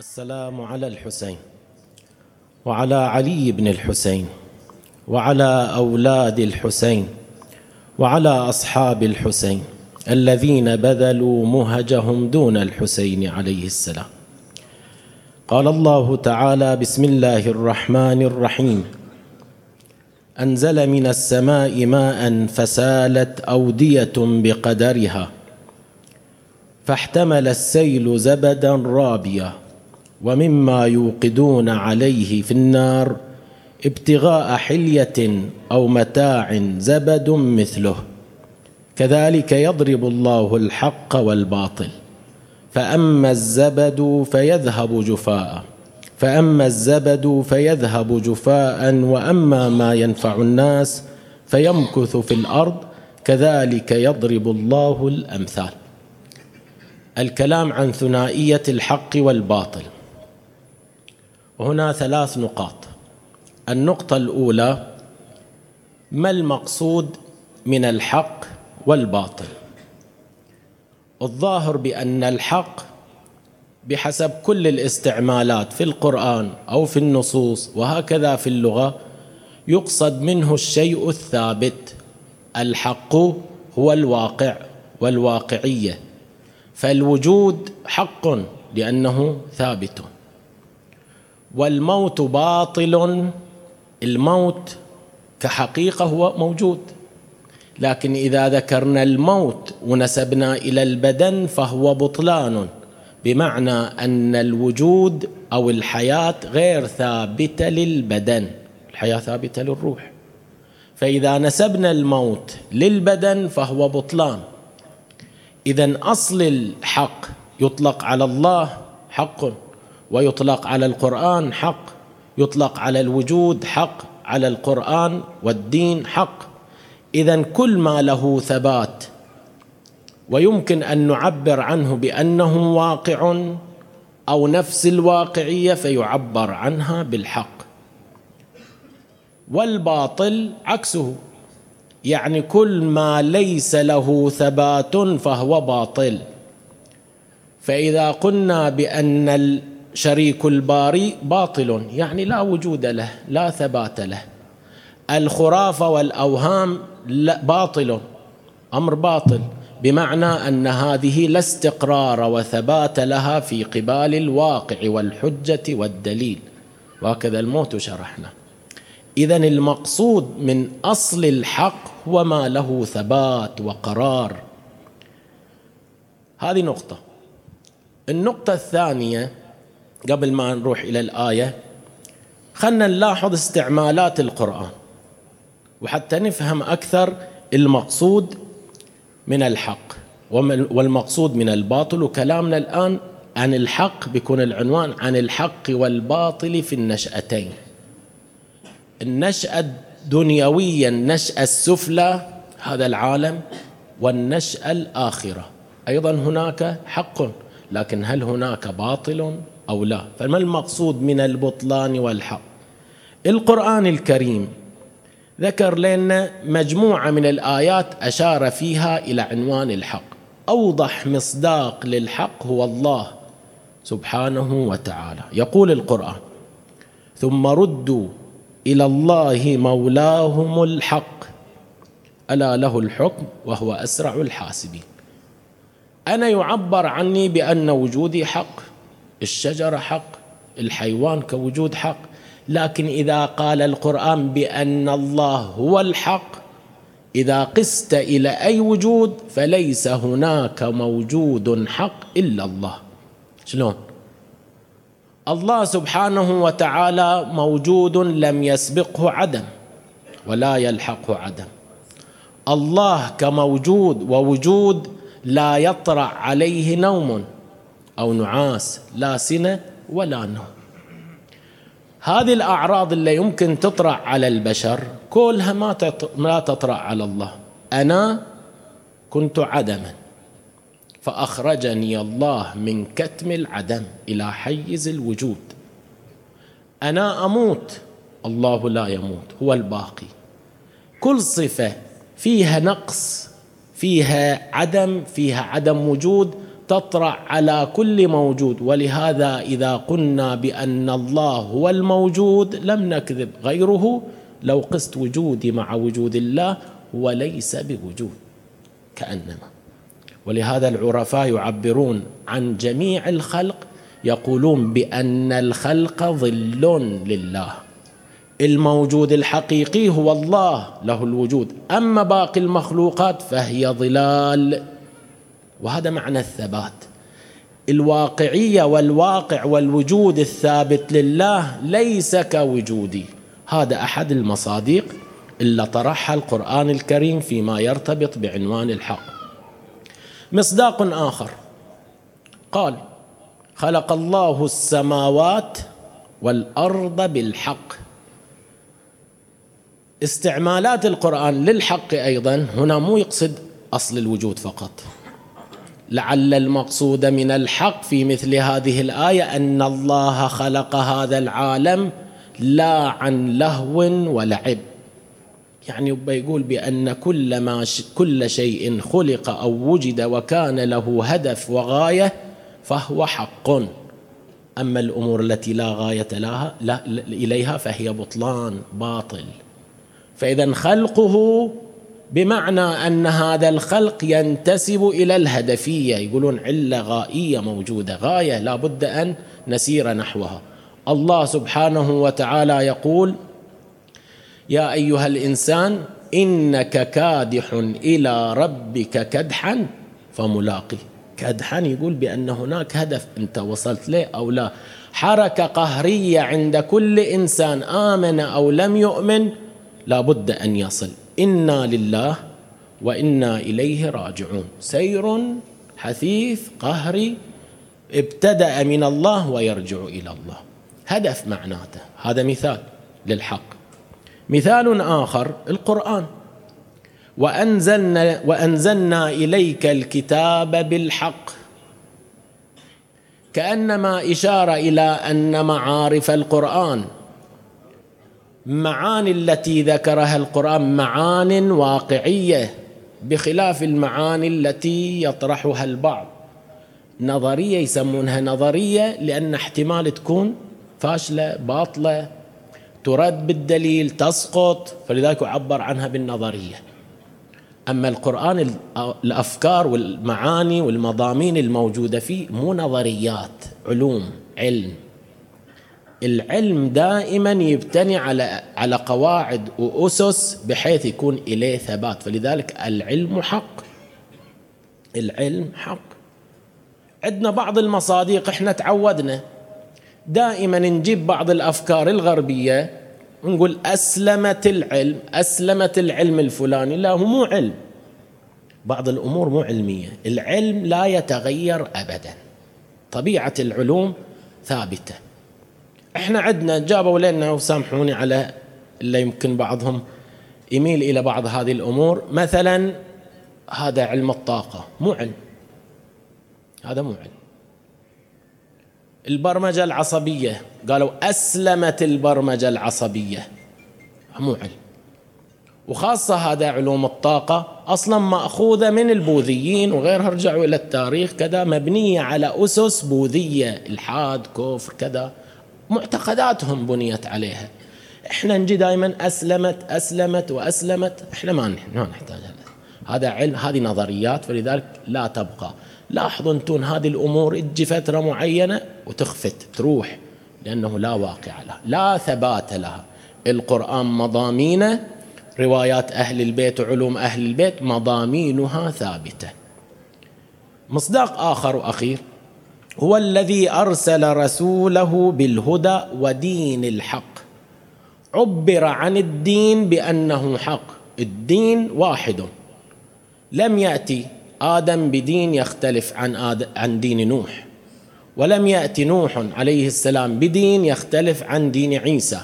السلام على الحسين وعلى علي بن الحسين وعلى أولاد الحسين وعلى أصحاب الحسين الذين بذلوا مهجهم دون الحسين عليه السلام. قال الله تعالى بسم الله الرحمن الرحيم. أنزل من السماء ماء فسالت أودية بقدرها فاحتمل السيل زبدا رابيا. ومما يوقدون عليه في النار ابتغاء حلية أو متاع زبد مثله. كذلك يضرب الله الحق والباطل. فأما الزبد فيذهب جفاء. فأما الزبد فيذهب جفاء وأما ما ينفع الناس فيمكث في الأرض. كذلك يضرب الله الأمثال. الكلام عن ثنائية الحق والباطل. وهنا ثلاث نقاط. النقطة الأولى ما المقصود من الحق والباطل؟ الظاهر بأن الحق بحسب كل الاستعمالات في القرآن أو في النصوص وهكذا في اللغة يقصد منه الشيء الثابت. الحق هو الواقع والواقعية فالوجود حق لأنه ثابت. والموت باطل الموت كحقيقة هو موجود. لكن إذا ذكرنا الموت ونسبنا إلى البدن فهو بطلان بمعنى أن الوجود أو الحياة غير ثابته للبدن. الحياة ثابتة للروح. فإذا نسبنا الموت للبدن فهو بطلان. اذا أصل الحق يطلق على الله حق. ويطلق على القرآن حق يطلق على الوجود حق على القرآن والدين حق. اذا كل ما له ثبات ويمكن أن نعبر عنه بأنه واقع أو نفس الواقعية فيعبر عنها بالحق. والباطل عكسه يعني كل ما ليس له ثبات فهو باطل. فإذا قلنا بأن شريك الباري باطل يعني لا وجود له لا ثبات له. الخرافة والأوهام باطل أمر باطل بمعنى أن هذه لا استقرار وثبات لها في قبال الواقع والحجة والدليل. وهكذا الموت شرحنا. اذا المقصود من أصل الحق هو ما له ثبات وقرار. هذه نقطة. النقطة الثانية قبل ما نروح إلى الآية خلنا نلاحظ استعمالات القرآن وحتى نفهم أكثر المقصود من الحق والمقصود من الباطل وكلامنا الآن عن الحق بيكون العنوان عن الحق والباطل في النشأتين. النشأة الدنيوية النشأة السفلى هذا العالم والنشأة الآخرة. أيضا هناك حق لكن هل هناك باطل؟ أو لا. فما المقصود من البطلان والحق؟ القرآن الكريم ذكر لنا مجموعة من الآيات أشار فيها إلى عنوان الحق. أوضح مصداق للحق هو الله سبحانه وتعالى. يقول القرآن ثم ردوا إلى الله مولاهم الحق. ألا له الحكم وهو أسرع الحاسبين. أنا يعبر عني بأن وجودي حق. الشجرة حق الحيوان كوجود حق. لكن إذا قال القرآن بأن الله هو الحق إذا قست إلى أي وجود فليس هناك موجود حق إلا الله. شلون؟ الله سبحانه وتعالى موجود لم يسبقه عدم ولا يلحقه عدم. الله كموجود ووجود لا يطرأ عليه نوم. أو نعاس لا سنة ولا نوم. هذه الأعراض اللي يمكن تطرأ على البشر كلها ما تطرأ على الله. أنا كنت عدما فأخرجني الله من كتم العدم إلى حيز الوجود. أنا أموت الله لا يموت هو الباقي. كل صفة فيها نقص فيها عدم فيها عدم وجود تطرع على كل موجود. ولهذا إذا قلنا بأن الله هو الموجود لم نكذب. غيره لو قست وجودي مع وجود الله وليس بوجود كأنما. ولهذا العرفاء يعبرون عن جميع الخلق يقولون بأن الخلق ظل لله. الموجود الحقيقي هو الله له الوجود. أما باقي المخلوقات فهي ظلال. وهذا معنى الثبات. الواقعية والواقع والوجود الثابت لله ليس كوجودي. هذا أحد المصادق اللي طرحها القرآن الكريم فيما يرتبط بعنوان الحق. مصداق آخر. قال خلق الله السماوات والأرض بالحق. استعمالات القرآن للحق أيضا هنا مو يقصد أصل الوجود فقط. لعل المقصود من الحق في مثل هذه الآية أن الله خلق هذا العالم لا عن لهو ولعب. يعني يقول بأن كل ما كل شيء خلق أو وجد وكان له هدف وغاية فهو حق. أما الأمور التي لا غاية لها لا إليها فهي بطلان باطل. فإذا خلقه بمعنى أن هذا الخلق ينتسب إلى الهدفية. يقولون علة غائية موجودة غاية لا بد أن نسير نحوها. الله سبحانه وتعالى يقول يا أيها الإنسان إنك كادح إلى ربك كدحا فملاقيه كدحا يقول بأن هناك هدف أنت وصلت له أو لا. حركة قهرية عند كل إنسان آمن أو لم يؤمن لا بد أن يصل. إنا لله وإنا إليه راجعون سير حثيث قهري ابتدا من الله ويرجع إلى الله هدف معناته هذا مثال للحق مثال اخر القران وانزلنا وانزلنا اليك الكتاب بالحق كانما اشاره إلى ان معارف القران معاني التي ذكرها القرآن معان واقعية بخلاف المعاني التي يطرحها البعض. نظرية يسمونها نظرية لأن احتمال تكون فاشلة باطلة ترد بالدليل تسقط فلذلك يعبر عنها بالنظرية. أما القرآن الأفكار والمعاني والمضامين الموجودة فيه مو نظريات علوم علم. العلم دائما يبتني على على قواعد وأسس بحيث يكون إليه ثبات. فلذلك العلم حق. العلم حق. عندنا بعض المصادق إحنا تعودنا. دائما نجيب بعض الأفكار الغربية ونقول أسلمت العلم أسلمت العلم الفلاني. لا هو مو علم. بعض الأمور مو علمية. العلم لا يتغير ابدا. طبيعة العلوم ثابتة. إحنا عندنا جابوا لنا وسامحوني على اللي يمكن بعضهم يميل إلى بعض هذه الأمور. مثلا هذا علم الطاقة مو علم. هذا مو علم. البرمجة العصبية قالوا أسلمت البرمجة العصبية. مو علم. وخاصة هذا علوم الطاقة أصلا مأخوذة من البوذيين وغيرها رجعوا إلى التاريخ كذا مبنية على أسس بوذية الحاد كفر كذا. معتقداتهم بنيت عليها. إحنا نجي دائما أسلمت أسلمت وأسلمت. إحنا ما ما نحتاج هذا. علم هذه نظريات. فلذلك لا تبقى. لاحظوا أنتم هذه الأمور تجي فترة معينة وتخفت تروح لأنه لا واقع لها لا ثبات لها. القرآن مضامينه روايات أهل البيت وعلوم أهل البيت مضامينها ثابتة. مصداق آخر وأخير. هو الذي أرسل رسوله بالهدى ودين الحق. عبر عن الدين بأنه حق. الدين واحد. لم يأتي آدم بدين يختلف عن آد عن دين نوح. ولم يأتي نوح عليه السلام بدين يختلف عن دين عيسى.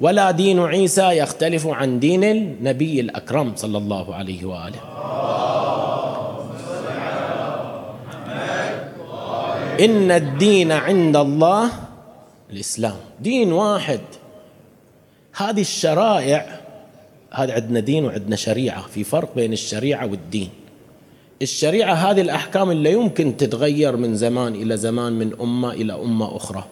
ولا دين عيسى يختلف عن دين النبي الأكرم صلى الله عليه وآله. إن الدين عند الله الإسلام. دين واحد. هذه الشرائع هذا عندنا دين وعندنا شريعة في فرق بين الشريعة والدين. الشريعة هذه الأحكام اللي يمكن تتغير من زمان إلى زمان من أمة إلى أمة أخرى.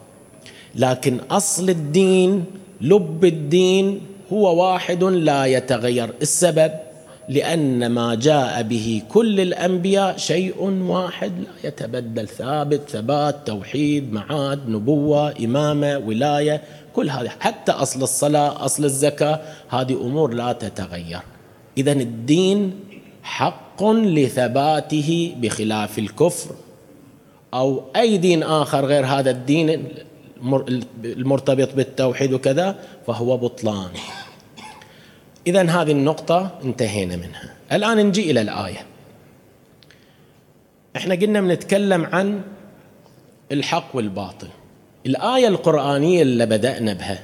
لكن أصل الدين لب الدين هو واحد لا يتغير. السبب؟ لأن ما جاء به كل الأنبياء شيء واحد. لا يتبدل ثابت ثبات توحيد معاد نبوة إمامة ولاية كل هذه. حتى أصل الصلاة أصل الزكاة هذه أمور لا تتغير. إذا الدين حق لثباته بخلاف الكفر. أو أي دين آخر غير هذا الدين المرتبط بالتوحيد وكذا فهو بطلان. إذا هذه النقطة انتهينا منها. الآن نجي إلى الآية. إحنا قلنا بنتكلم عن الحق والباطل. الآية القرآنية اللي بدأنا بها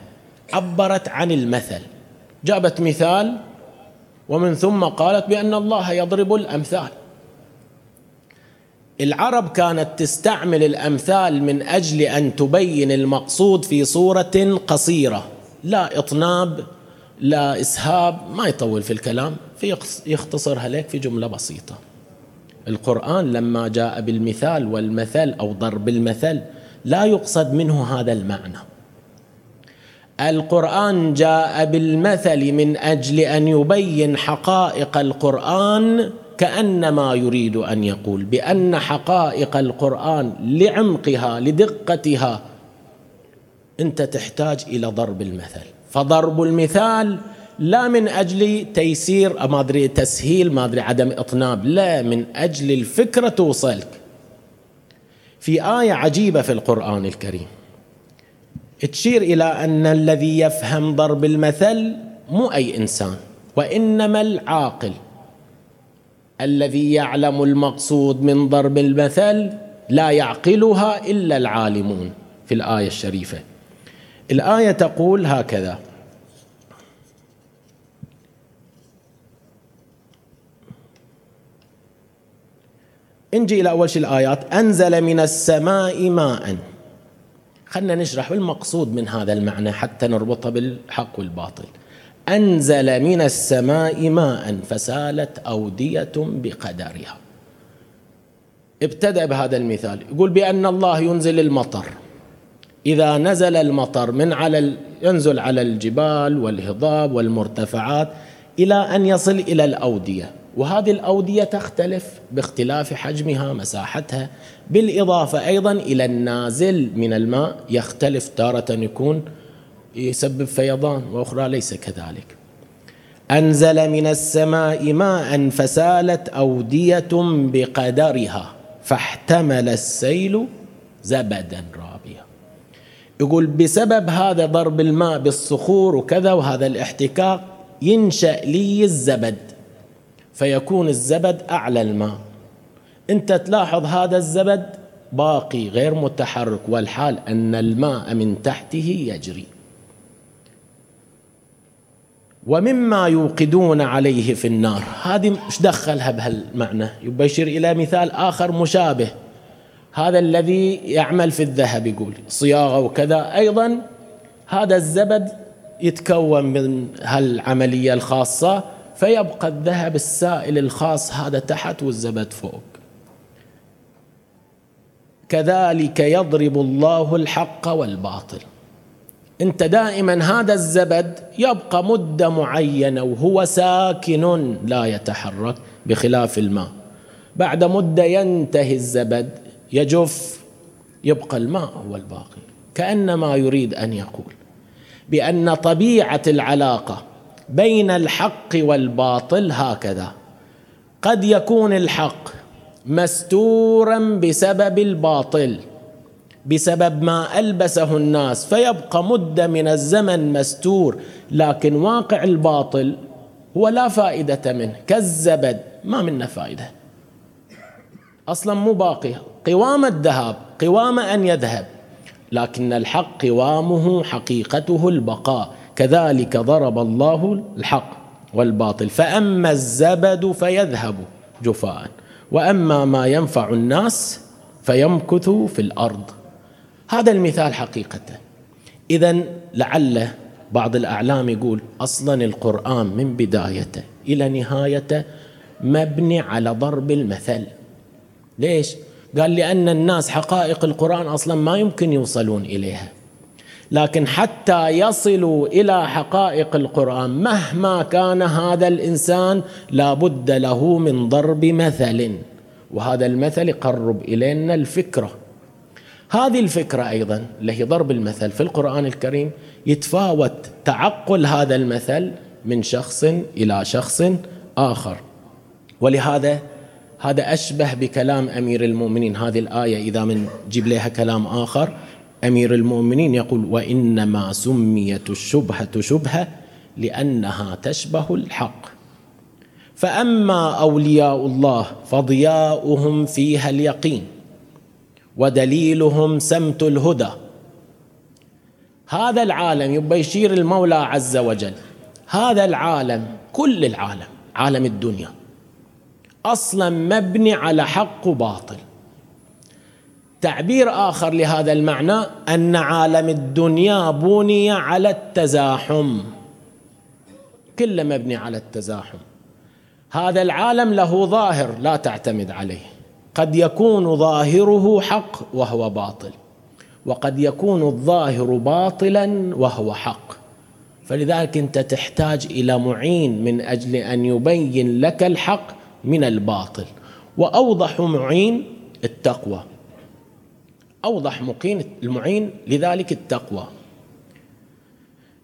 عبرت عن المثل. جابت مثال ومن ثم قالت بأن الله يضرب الأمثال. العرب كانت تستعمل الأمثال من أجل أن تبين المقصود في صورة قصيرة لا إطناب لا إسهاب ما يطول في الكلام فيختصرها لك في جملة بسيطة. القرآن لما جاء بالمثال والمثل أو ضرب المثل لا يقصد منه هذا المعنى. القرآن جاء بالمثل من أجل أن يبين حقائق القرآن كأنما يريد أن يقول بأن حقائق القرآن لعمقها لدقتها. أنت تحتاج إلى ضرب المثل. فضرب المثال لا من أجل تيسير ما أدري تسهيل ما أدري عدم إطناب لا من أجل الفكرة توصلك. في آية عجيبة في القرآن الكريم. تشير إلى أن الذي يفهم ضرب المثل مو أي إنسان وإنما العاقل. الذي يعلم المقصود من ضرب المثل لا يعقلها إلا العالمون. في الآية الشريفة. الآية تقول هكذا. نجي إلى أول شيء الآيات. أنزل من السماء ماء. خلنا نشرح المقصود من هذا المعنى حتى نربطه بالحق والباطل. أنزل من السماء ماء فسالت أودية بقدرها. ابتدأ بهذا المثال. يقول بأن الله ينزل المطر. إذا نزل المطر من على ينزل على الجبال والهضاب والمرتفعات إلى أن يصل إلى الأودية. وهذه الأودية تختلف باختلاف حجمها مساحتها. بالإضافة أيضا إلى النازل من الماء يختلف تارة يكون يسبب فيضان وأخرى ليس كذلك. أنزل من السماء ماء فسالت أودية بقدرها فاحتمل السيل زبدا. رابيا يقول بسبب هذا ضرب الماء بالصخور وكذا وهذا الاحتكاك ينشأ لي الزبد فيكون الزبد أعلى الماء. أنت تلاحظ هذا الزبد باقي غير متحرك والحال أن الماء من تحته يجري. ومما يوقدون عليه في النار. هذه مش دخلها بهالمعنى؟ يبقى يشير إلى مثال آخر مشابه. هذا الذي يعمل في الذهب يقول صياغة وكذا. أيضا هذا الزبد يتكون من هالعملية الخاصة فيبقى الذهب السائل الخاص هذا تحت والزبد فوق. كذلك يضرب الله الحق والباطل. أنت دائما هذا الزبد يبقى مده معينه وهو ساكن لا يتحرك بخلاف الماء. بعد مدة ينتهي الزبد يجف يبقى الماء هو الباقي. كأنما يريد أن يقول بأن طبيعة العلاقة بين الحق والباطل هكذا. قد يكون الحق مستورا بسبب الباطل بسبب ما ألبسه الناس فيبقى مده من الزمن مستور لكن واقع الباطل هو لا فائدة منه. كالزبد ما منه فائدة. أصلا مو باقي. قوام الذهب قوام أن يذهب. لكن الحق قوامه حقيقته البقاء. كذلك ضرب الله الحق والباطل. فأما الزبد فيذهب جفاء. وأما ما ينفع الناس فيمكث في الأرض. هذا المثال حقيقة. إذا لعل بعض الأعلام يقول أصلا القرآن من بدايته إلى نهايته مبني على ضرب المثل. ليش؟ قال لأن الناس حقائق القرآن أصلا ما يمكن يوصلون إليها. لكن حتى يصلوا إلى حقائق القرآن مهما كان هذا الإنسان لابد له من ضرب مثل. وهذا المثل يقرب إلينا الفكرة. هذه الفكرة أيضا اللي هي ضرب المثل في القرآن الكريم يتفاوت تعقل هذا المثل من شخص إلى شخص آخر. ولهذا هذا أشبه بكلام أمير المؤمنين. هذه الآية إذا من جيب لها كلام آخر. أمير المؤمنين يقول وإنما سميت الشبهة شبهة لأنها تشبه الحق. فأما أولياء الله فضياؤهم فيها اليقين ودليلهم سمت الهدى. هذا العالم يبقى يشير المولى عز وجل. هذا العالم كل العالم عالم الدنيا. أصلا مبني على حق وباطل. تعبير آخر لهذا المعنى أن عالم الدنيا بني على التزاحم. كله مبني على التزاحم. هذا العالم له ظاهر لا تعتمد عليه. قد يكون ظاهره حق وهو باطل وقد يكون الظاهر باطلا وهو حق. فلذلك أنت تحتاج إلى معين من أجل أن يبين لك الحق من الباطل. وأوضح معين التقوى. أوضح مقين المعين لذلك التقوى.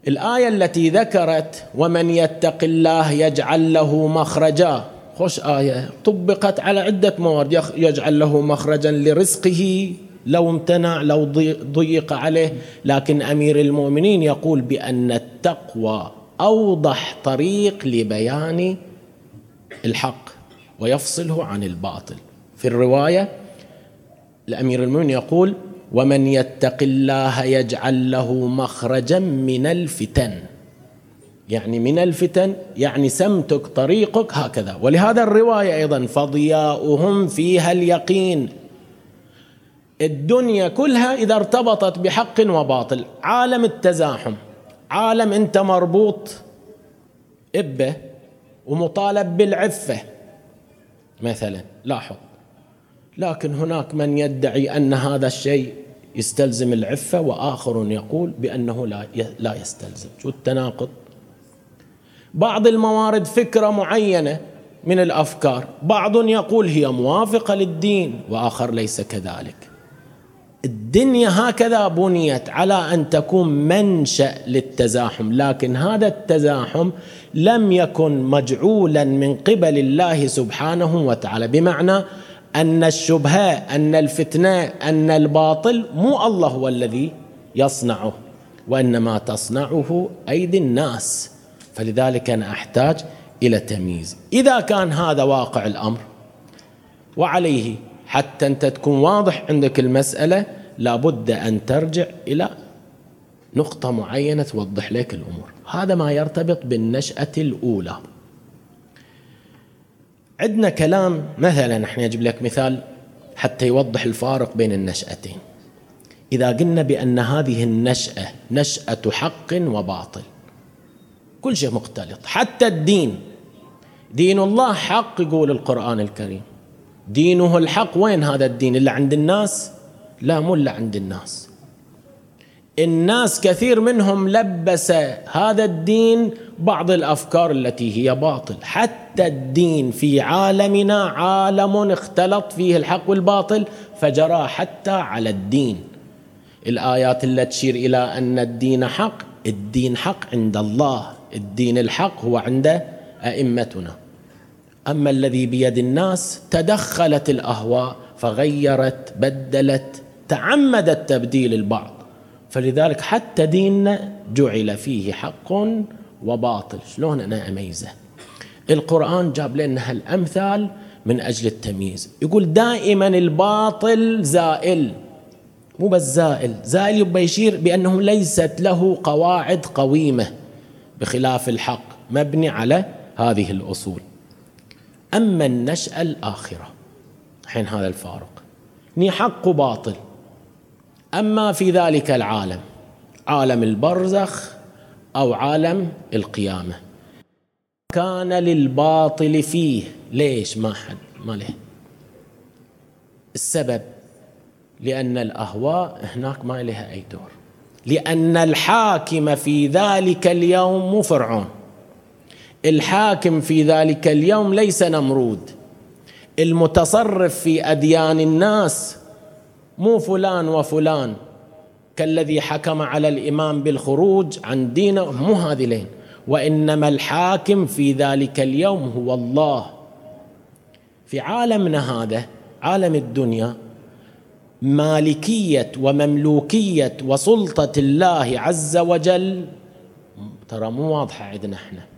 الآية التي ذكرت ومن يتق الله يجعل له مخرجا. خوش آية. طبقت على عدة موارد. يجعل له مخرجا لرزقه. لو امتنع لو ضيق عليه. لكن أمير المؤمنين يقول بأن التقوى أوضح طريق لبيان الحق. ويفصله عن الباطل. في الرواية الأمير المؤمنين يقول ومن يتق الله يجعل له مخرجا من الفتن. يعني من الفتن يعني سمتك طريقك هكذا. ولهذا الرواية أيضا فضياؤهم فيها اليقين. الدنيا كلها إذا ارتبطت بحق وباطل عالم التزاحم عالم أنت مربوط إبه ومطالب بالعفة مثلا لاحظ. لكن هناك من يدعي أن هذا الشيء يستلزم العفة وآخر يقول بأنه لا لا يستلزم. شو التناقض؟ بعض الموارد فكرة معينة من الأفكار. بعض يقول هي موافقة للدين وآخر ليس كذلك. الدنيا هكذا بنيت على أن تكون منشأ للتزاحم لكن هذا التزاحم لم يكن مجعولا من قبل الله سبحانه وتعالى. بمعنى أن الشبهة أن الفتنة أن الباطل مو الله هو الذي يصنعه وإنما تصنعه أيدي الناس. فلذلك أنا أحتاج إلى تمييز. إذا كان هذا واقع الأمر وعليه حتى أنت تكون واضح عندك المسألة لابد أن ترجع إلى نقطة معينة توضح لك الأمور. هذا ما يرتبط بالنشأة الأولى. عندنا كلام مثلا إحنا نجيب لك مثال حتى يوضح الفارق بين النشأتين. إذا قلنا بأن هذه النشأة نشأة حق وباطل كل شيء مختلط حتى الدين. دين الله حق يقول القرآن الكريم. دينه الحق وين هذا الدين؟ اللي عند الناس؟ لا مو اللي عند الناس. الناس كثير منهم لبس هذا الدين بعض الأفكار التي هي باطل. حتى الدين في عالمنا عالم اختلط فيه الحق والباطل فجرى حتى على الدين. الآيات التي تشير إلى أن الدين حق الدين حق عند الله. الدين الحق هو عند أئمتنا. أما الذي بيد الناس تدخلت الأهواء فغيرت بدلت تعمدت تبديل البعض. فلذلك حتى ديننا جعل فيه حق وباطل. شلون أنا أميزه؟ القرآن جاب لنا هالأمثال من أجل التمييز. يقول دائما الباطل زائل. مو بس زائل زائل يبقى يشير بأنه ليست له قواعد قويمة بخلاف الحق مبني على هذه الأصول. أما النشأة الآخرة. حين هذا الفارق. ني حق وباطل. أما في ذلك العالم عالم البرزخ أو عالم القيامة. كان للباطل فيه. ليش؟ ما حد ما له. السبب لأن الأهواء هناك ما لها أي دور. لأن الحاكم في ذلك اليوم مو فرعون. الحاكم في ذلك اليوم ليس نمرود. المتصرف في أديان الناس مو فلان وفلان كالذي حكم على الإمام بالخروج عن دينه مو هذين وإنما الحاكم في ذلك اليوم هو الله. في عالمنا هذا عالم الدنيا مالكية ومملوكية وسلطة الله عز وجل ترى مو واضحة عندنا إحنا.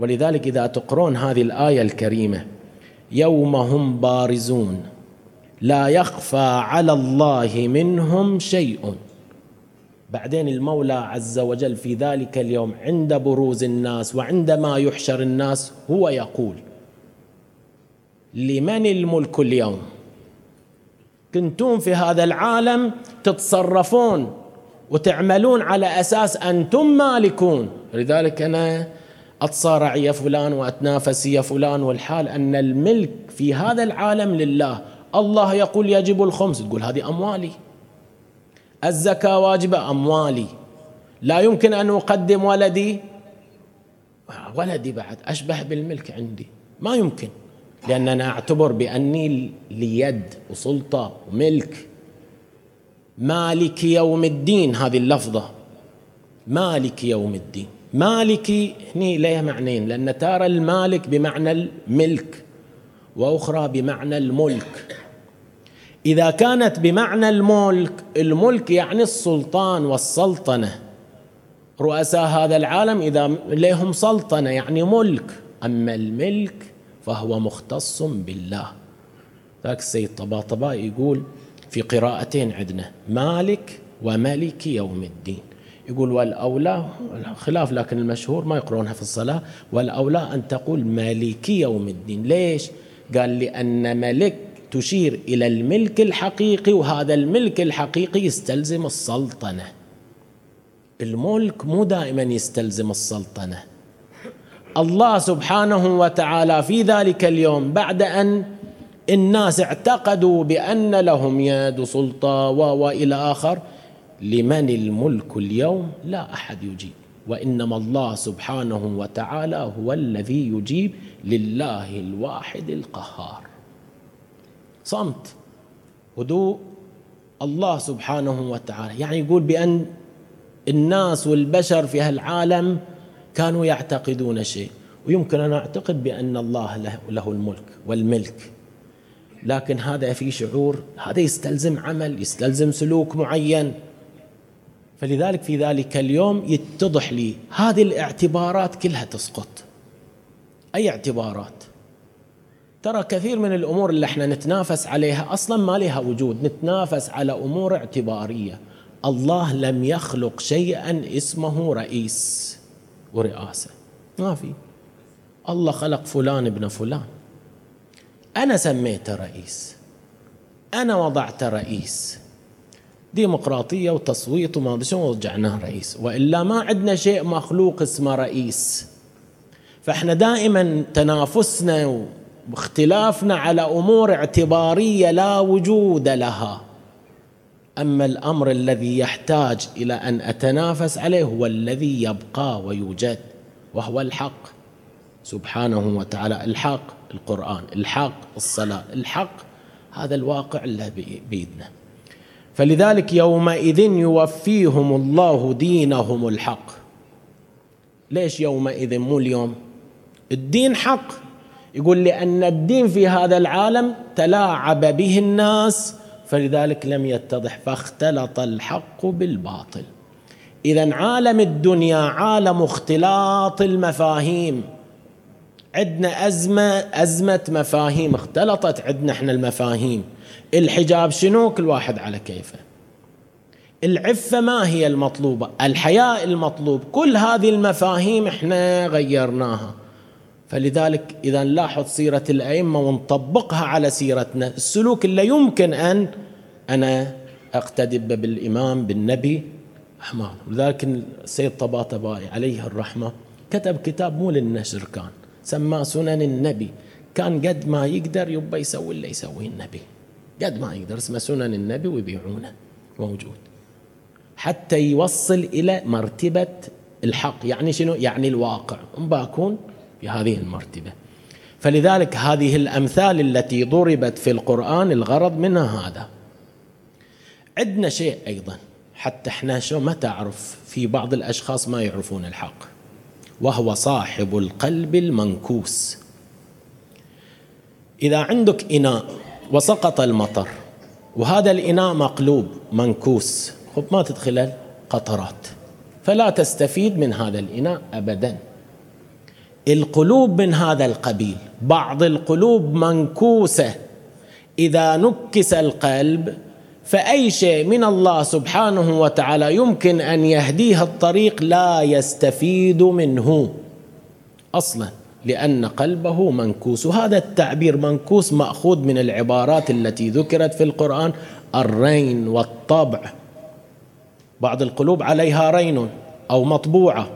ولذلك إذا تقرون هذه الآية الكريمة يوم هم بارزون لا يخفى على الله منهم شيء. بعدين المولى عز وجل في ذلك اليوم عند بروز الناس وعندما يحشر الناس هو يقول لمن الملك اليوم؟ كنتم في هذا العالم تتصرفون وتعملون على أساس أنتم مالكون. لذلك أنا اتصارع يا فلان وأتنافس يا فلان والحال أن الملك في هذا العالم لله الله يقول يجب الخمس تقول هذه أموالي. الزكاة واجبة أموالي. لا يمكن أن أقدم ولدي. ولدي بعد أشبه بالملك عندي. ما يمكن لأن أنا أعتبر بأني ليد وسلطة وملك. مالك يوم الدين هذه اللفظة. مالك يوم الدين. مالكي هني لها معنيين؟ لأن ترى المالك بمعنى الملك وأخرى بمعنى الملك. إذا كانت بمعنى الملك الملك يعني السلطان والسلطنة. رؤساء هذا العالم إذا لهم سلطنة يعني ملك. أما الملك فهو مختص بالله. ذاك السيد طباطبا يقول في قراءتين عندنا مالك وملك يوم الدين. يقول والأولى خلاف لكن المشهور ما يقرونها في الصلاة والأولى أن تقول مالك يوم الدين. ليش؟ قال لأن ملك تشير إلى الملك الحقيقي وهذا الملك الحقيقي يستلزم السلطنة. الملك مو دائما يستلزم السلطنة. الله سبحانه وتعالى في ذلك اليوم بعد أن الناس اعتقدوا بأن لهم يد سلطة وإلى آخر لمن الملك اليوم لا أحد يجيب وإنما الله سبحانه وتعالى هو الذي يجيب لله الواحد القهار. صمت هدوء الله سبحانه وتعالى. يعني يقول بأن الناس والبشر في هالعالم كانوا يعتقدون شيء ويمكن أن أعتقد بأن الله له, له الملك والملك. لكن هذا في شعور هذا يستلزم عمل يستلزم سلوك معين. فلذلك في ذلك اليوم يتضح لي هذه الاعتبارات كلها تسقط. أي اعتبارات؟ ترى كثير من الأمور اللي إحنا نتنافس عليها أصلا ما لها وجود. نتنافس على أمور اعتبارية. الله لم يخلق شيئا اسمه رئيس ورئاسة. ما في. الله خلق فلان ابن فلان. أنا سميته رئيس. أنا وضعت رئيس. ديمقراطية وتصويت وما أدري شو ورجعناه رئيس. وإلا ما عندنا شيء مخلوق اسمه رئيس. فإحنا دائما تنافسنا واختلافنا على أمور اعتبارية لا وجود لها. أما الأمر الذي يحتاج إلى أن أتنافس عليه هو الذي يبقى ويوجد وهو الحق. سبحانه وتعالى الحق القرآن الحق الصلاة الحق هذا الواقع اللي بيدنا. فلذلك يومئذ يوفيهم الله دينهم الحق. ليش يومئذ مو اليوم؟ الدين حق. يقول لأن الدين في هذا العالم تلاعب به الناس فلذلك لم يتضح فاختلط الحق بالباطل. إذا عالم الدنيا عالم اختلاط المفاهيم. عندنا أزمة أزمة مفاهيم اختلطت عندنا إحنا المفاهيم. الحجاب شنو؟ كل واحد على كيفه. العفة ما هي المطلوبة؟ الحياء المطلوب. كل هذه المفاهيم إحنا غيرناها. فلذلك إذا نلاحظ سيرة الأئمة ونطبقها على سيرتنا السلوك اللي يمكن أن أنا أقتدي بالإمام بالنبي أحمد. لذلك السيد طباطبائي عليه الرحمة كتب كتاب مو للنشر كان سماه سنن النبي. كان قد ما يقدر يبا يسوي اللي يسويه النبي. قد ما يقدر اسمه سنن النبي ويبيعونه موجود. حتى يوصل إلى مرتبة الحق. يعني شنو؟ يعني الواقع. بأكون في هذه المرتبة. فلذلك هذه الأمثال التي ضربت في القرآن الغرض منها هذا. عندنا شيء أيضا. حتى إحنا شو ما تعرف في بعض الأشخاص ما يعرفون الحق. وهو صاحب القلب المنكوس. إذا عندك إناء وسقط المطر. وهذا الإناء مقلوب منكوس. خب ما تدخل القطرات. فلا تستفيد من هذا الإناء أبدا. القلوب من هذا القبيل. بعض القلوب منكوسة. إذا نكس القلب فأي شيء من الله سبحانه وتعالى يمكن أن يهديه الطريق لا يستفيد منه. أصلا. لأن قلبه منكوس. وهذا التعبير منكوس مأخوذ من العبارات التي ذكرت في القرآن الرين والطبع. بعض القلوب عليها رين أو مطبوعة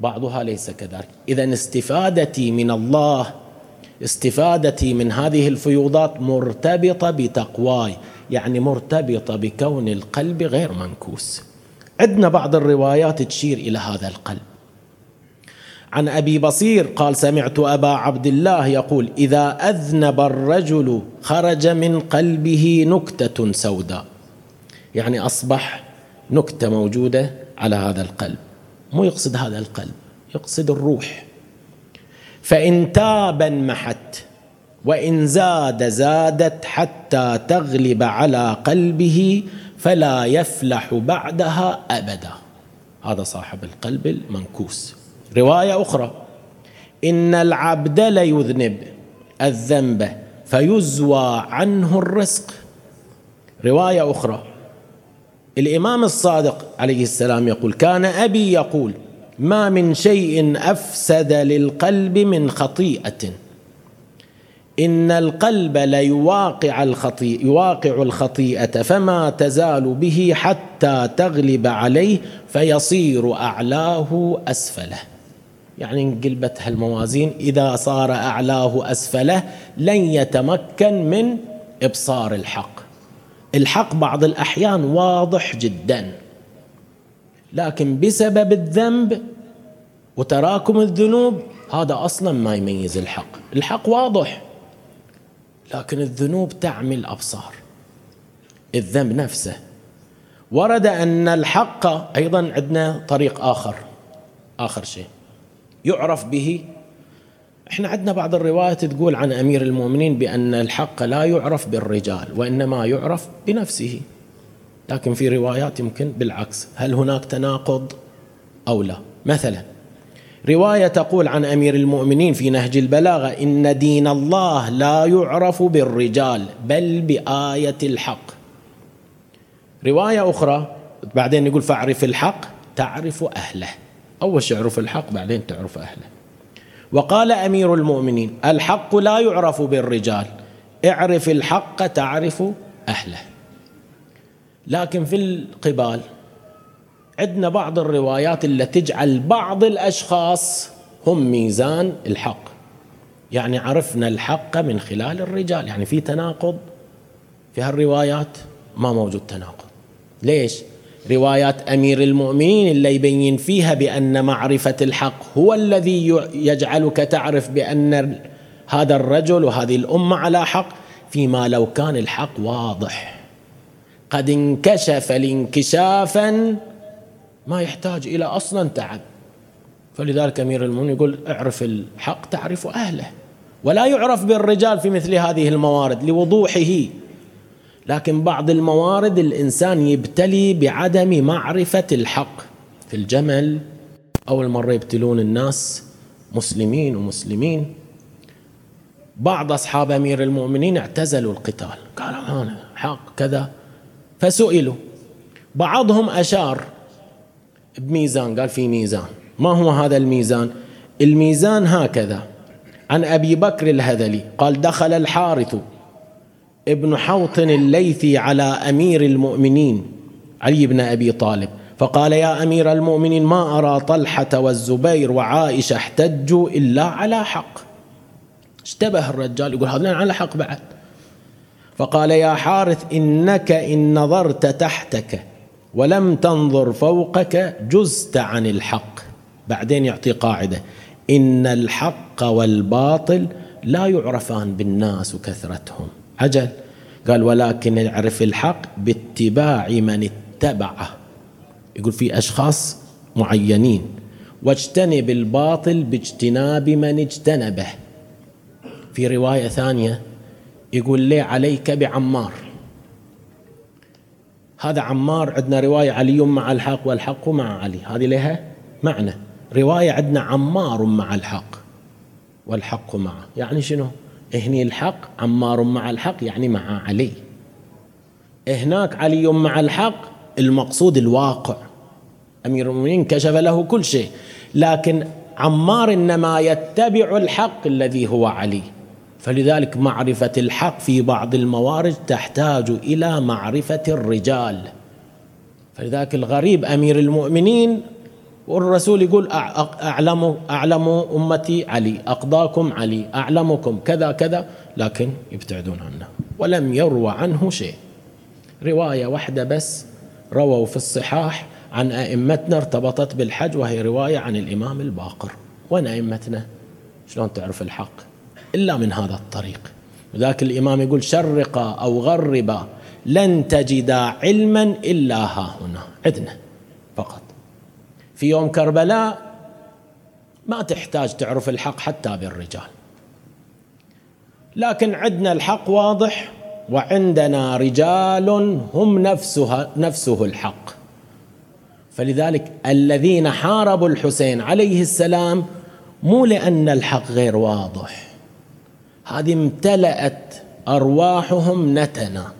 بعضها ليس كذلك. إذا استفادتي من الله استفادتي من هذه الفيوضات مرتبطة بتقواي يعني مرتبطة بكون القلب غير منكوس. عندنا بعض الروايات تشير إلى هذا القلب. عن أبي بصير قال سمعت أبا عبد الله يقول إذا أذنب الرجل خرج من قلبه نكتة سوداء. يعني أصبح نكتة موجودة على هذا القلب. مو يقصد هذا القلب يقصد الروح. فإن تاب انمحت وإن زاد زادت حتى تغلب على قلبه فلا يفلح بعدها أبدا. هذا صاحب القلب المنكوس. رواية أخرى. إن العبد ليذنب الذنب فيزوى عنه الرزق. رواية أخرى. الإمام الصادق عليه السلام يقول كان أبي يقول ما من شيء أفسد للقلب من خطيئة. إن القلب ليواقع الخطيئة يواقع الخطيئة فما تزال به حتى تغلب عليه فيصير أعلاه أسفله. يعني انقلبت هالموازين. إذا صار أعلاه أسفله لن يتمكن من إبصار الحق. الحق بعض الأحيان واضح جدا. لكن بسبب الذنب وتراكم الذنوب هذا أصلا ما يميز الحق. الحق واضح لكن الذنوب تعمي الأبصار الذنب نفسه. ورد أن الحق أيضا عندنا طريق آخر. آخر شيء. يعرف به. إحنا عندنا بعض الروايات تقول عن أمير المؤمنين بأن الحق لا يعرف بالرجال وإنما يعرف بنفسه. لكن في روايات يمكن بالعكس. هل هناك تناقض أو لا؟ مثلا رواية تقول عن أمير المؤمنين في نهج البلاغة إن دين الله لا يعرف بالرجال بل بآية الحق. رواية أخرى بعدين يقول فاعرف الحق تعرف أهله. أول شيء اعرف الحق بعدين تعرف أهله. وقال أمير المؤمنين الحق لا يعرف بالرجال. اعرف الحق تعرف أهله. لكن في القبال عندنا بعض الروايات التي تجعل بعض الأشخاص هم ميزان الحق. يعني عرفنا الحق من خلال الرجال. يعني في تناقض في هالروايات ما موجود تناقض. ليش؟ روايات أمير المؤمنين اللي يبين فيها بأن معرفة الحق هو الذي يجعلك تعرف بأن هذا الرجل وهذه الأمة على حق فيما لو كان الحق واضح. قد انكشف الانكشافا ما يحتاج إلى أصلا تعب. فلذلك أمير المؤمنين يقول اعرف الحق تعرف أهله. ولا يعرف بالرجال في مثل هذه الموارد لوضوحه. لكن بعض الموارد الإنسان يبتلي بعدم معرفة الحق. في الجمل أول مرة يبتلون الناس مسلمين ومسلمين بعض أصحاب أمير المؤمنين اعتزلوا القتال. قالوا أنا حق كذا. فسئلوا. بعضهم أشار بميزان. قال في ميزان. ما هو هذا الميزان؟ الميزان هكذا. عن أبي بكر الهذلي. قال دخل الحارث ابن حوطن الليثي على أمير المؤمنين علي بن أبي طالب فقال يا أمير المؤمنين ما أرى طلحة والزبير وعائشة احتجوا إلا على حق. اشتبه الرجال يقول هذا على حق بعد. فقال يا حارث إنك إن نظرت تحتك ولم تنظر فوقك جزت عن الحق. بعدين يعطي قاعدة إن الحق والباطل لا يعرفان بالناس وكثرتهم عجل قال ولكن يعرف الحق باتباع من اتبعه. يقول في أشخاص معينين. واجتنب الباطل باجتناب من اجتنبه. في رواية ثانية يقول لي عليك بعمار؟ هذا عمار عندنا رواية علي مع الحق والحق مع علي. هذه لها معنى. رواية عندنا عمار مع الحق والحق معه. يعني شنو؟ هني الحق عمار مع الحق يعني مع علي. هناك علي مع الحق المقصود الواقع. أمير المؤمنين كشف له كل شيء لكن عمار إنما يتبع الحق الذي هو علي. فلذلك معرفة الحق في بعض الموارد تحتاج إلى معرفة الرجال. فلذلك الغريب أمير المؤمنين والرسول يقول أعلم أعلم أمتي علي أقضاكم علي أعلمكم كذا كذا لكن يبتعدون عنه ولم يروى عنه شيء. رواية واحدة بس رووا في الصحاح عن أئمتنا ارتبطت بالحج وهي رواية عن الإمام الباقر. وين أئمتنا؟ شلون تعرف الحق؟ إلا من هذا الطريق. وذاك الإمام يقول شرقا أو غربا لن تجدا علما إلا ها هنا. عندنا فقط في يوم كربلاء ما تحتاج تعرف الحق حتى بالرجال. لكن عندنا الحق واضح وعندنا رجال هم نفسها نفسه الحق. فلذلك الذين حاربوا الحسين عليه السلام مو لأن الحق غير واضح هذه امتلأت أرواحهم نتنا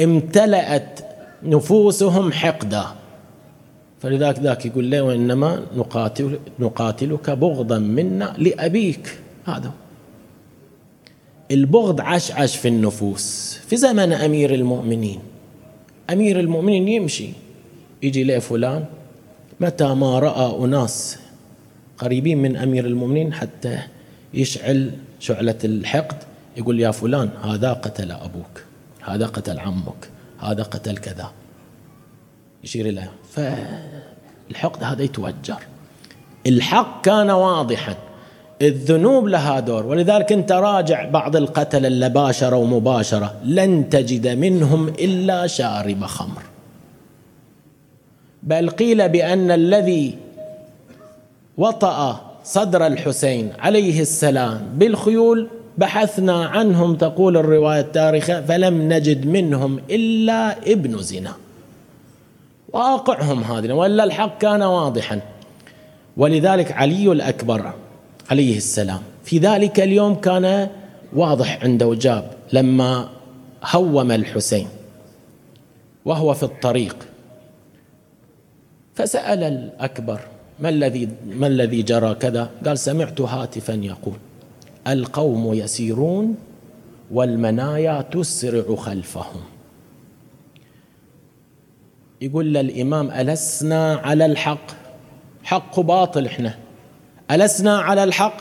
امتلأت نفوسهم حقدا. فلذلك ذاك يقول له وإنما نقاتل نقاتلك بغضا منا لأبيك. هذا البغض عشعش في النفوس. في زمن أمير المؤمنين. أمير المؤمنين يمشي. يجي له فلان متى ما رأى أناس قريبين من أمير المؤمنين حتى يشعل شعلة الحقد يقول يا فلان هذا قتل أبوك هذا قتل عمك هذا قتل كذا. يشير إليه فالحقد هذا يتوجر. الحق كان واضحا. الذنوب لها دور. ولذلك انت راجع بعض القتل اللي باشروا مباشره لن تجد منهم إلا شارب خمر. بل قيل بأن الذي وطأ صدر الحسين عليه السلام بالخيول بحثنا عنهم تقول الرواية التاريخية فلم نجد منهم إلا ابن زنا. واقعهم هذه وإلا الحق كان واضحا. ولذلك علي الأكبر عليه السلام في ذلك اليوم كان واضح عنده جاب لما هوم الحسين وهو في الطريق. فسأل الأكبر ما الذي ما الذي جرى كذا؟ قال سمعت هاتفا يقول القوم يسيرون والمنايا تسرع خلفهم. يقول للإمام ألسنا على الحق؟ حق باطل إحنا. ألسنا على الحق؟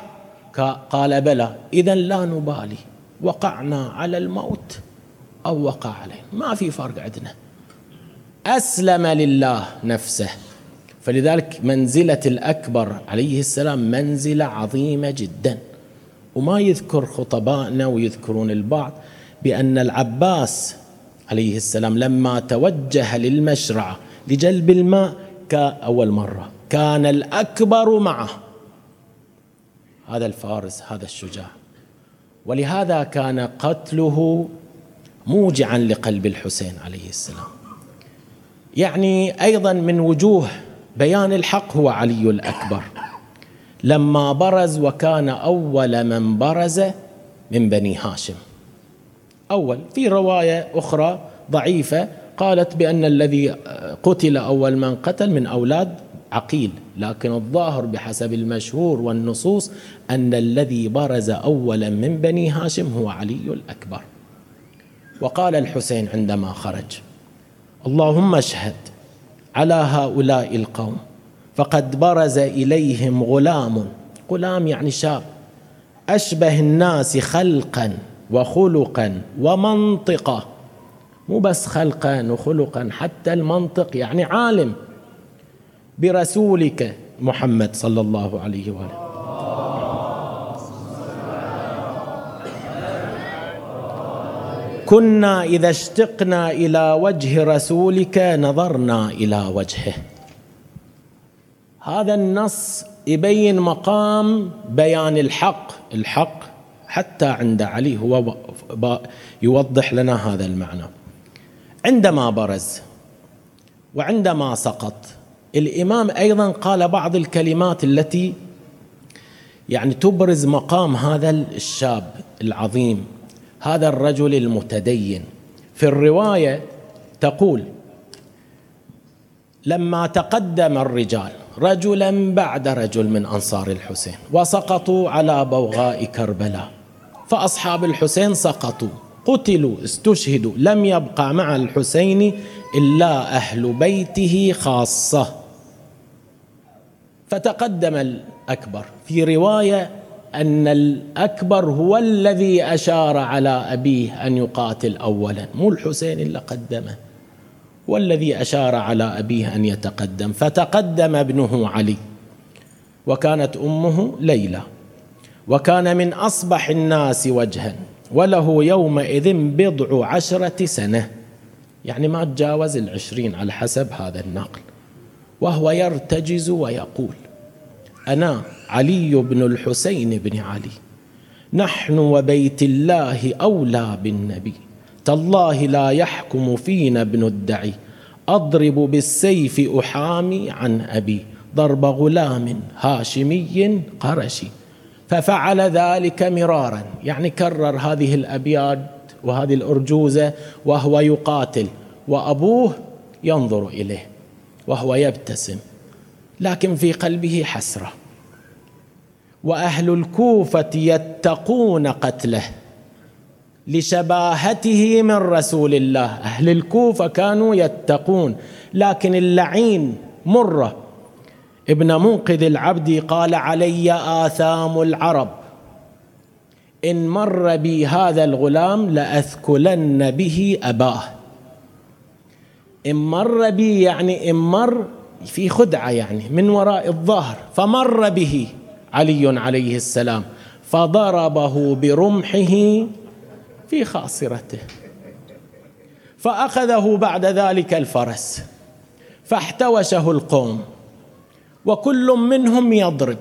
قال بلى. إذا لا نبالي. وقعنا على الموت أو وقع علينا ما في فرق عندنا. أسلم لله نفسه. فلذلك منزلة الأكبر عليه السلام منزلة عظيمة جدا. وما يذكر خطبائنا ويذكرون البعض بأن العباس عليه السلام لما توجه للمشرعة لجلب الماء كأول مرة. كان الأكبر معه. هذا الفارس هذا الشجاع. ولهذا كان قتله موجعا لقلب الحسين عليه السلام. يعني أيضا من وجوه بيان الحق هو علي الأكبر. لما برز وكان أول من برز من بني هاشم. أول في رواية أخرى ضعيفة قالت بأن الذي قتل أول من قتل من أولاد عقيل لكن الظاهر بحسب المشهور والنصوص أن الذي برز أولا من بني هاشم هو علي الأكبر. وقال الحسين عندما خرج اللهم اشهد على هؤلاء القوم فقد برز إليهم غلام. غلام يعني شاب. أشبه الناس خلقا. وخلقا ومنطقا. مو بس خلقا وخلقا حتى المنطق يعني عالم. برسولك محمد صلى الله عليه وآله. كنا إذا اشتقنا إلى وجه رسولك نظرنا إلى وجهه. هذا النص يبين مقام بيان الحق. الحق حتى عند علي هو يوضح لنا هذا المعنى. عندما برز وعندما سقط الإمام أيضا قال بعض الكلمات التي يعني تبرز مقام هذا الشاب العظيم هذا الرجل المتدين. في الرواية تقول لما تقدم الرجال رجلا بعد رجل من أنصار الحسين وسقطوا على بوغاء كربلاء. فأصحاب الحسين سقطوا قتلوا استشهدوا لم يبقى مع الحسين إلا أهل بيته خاصة. فتقدم الأكبر في رواية أن الأكبر هو الذي أشار على أبيه أن يقاتل اولا. مو الحسين اللي قدمه والذي أشار على أبيه أن يتقدم. فتقدم ابنه علي وكانت أمه ليلى. وكان من أصبح الناس وجها وله يومئذ بضع عشرة سنة. يعني ما تجاوز العشرين على حسب هذا النقل. وهو يرتجز ويقول أنا علي بن الحسين بن علي. نحن وبيت الله أولى بالنبي. تالله لا يحكم فينا ابن الدعي. أضرب بالسيف أحامي عن أبي. ضرب غلام هاشمي قرشي. ففعل ذلك مرارا. يعني كرر هذه الابيات وهذه الأرجوزة وهو يقاتل وأبوه ينظر إليه وهو يبتسم لكن في قلبه حسرة. وأهل الكوفة يتقون قتله لشباهته من رسول الله. أهل الكوفة كانوا يتقون لكن اللعين مرة ابن منقذ العبد قال علي آثام العرب. إن مر بي هذا الغلام لأثكلن به أباه. إن مر بي يعني إن مر في خدعة يعني من وراء الظهر. فمر به علي عليه السلام. فضربه برمحه في خاصرته. فأخذه بعد ذلك الفرس. فاحتوشه القوم. وكل منهم يضرب.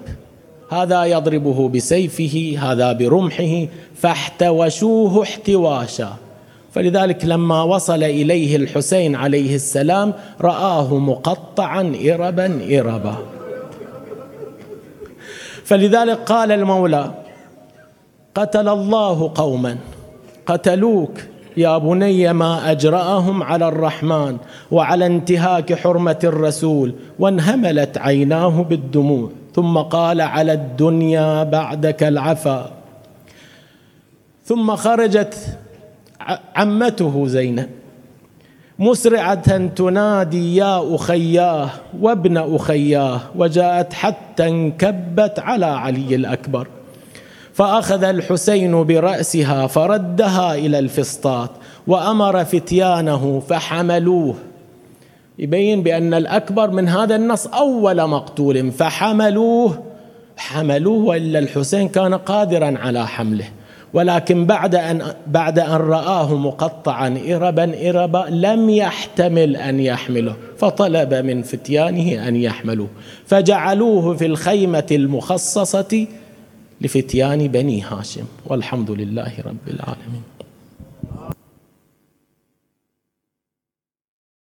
هذا يضربه بسيفه هذا برمحه فاحتوشوه احتواشا. فلذلك لما وصل إليه الحسين عليه السلام رآه مقطعا إربا إربا. فلذلك قال المولى قتل الله قوما قتلوك يا بني ما أجرأهم على الرحمن وعلى انتهاك حرمة الرسول وانهملت عيناه بالدموع ثم قال على الدنيا بعدك العفا. ثم خرجت عمته زينب. مسرعة تنادي يا أخياه وابن أخياه وجاءت حتى انكبت على علي الأكبر. فأخذ الحسين برأسها فردها إلى الفسطاط وأمر فتيانه فحملوه. يبين بأن الأكبر من هذا النص أول مقتول فحملوه. حملوه وإلا الحسين كان قادرا على حمله. ولكن بعد أن بعد أن رآه مقطعا إربا إربا لم يحتمل أن يحمله. فطلب من فتيانه أن يحملوه. فجعلوه في الخيمة المخصصة لفتيان بني هاشم والحمد لله رب العالمين.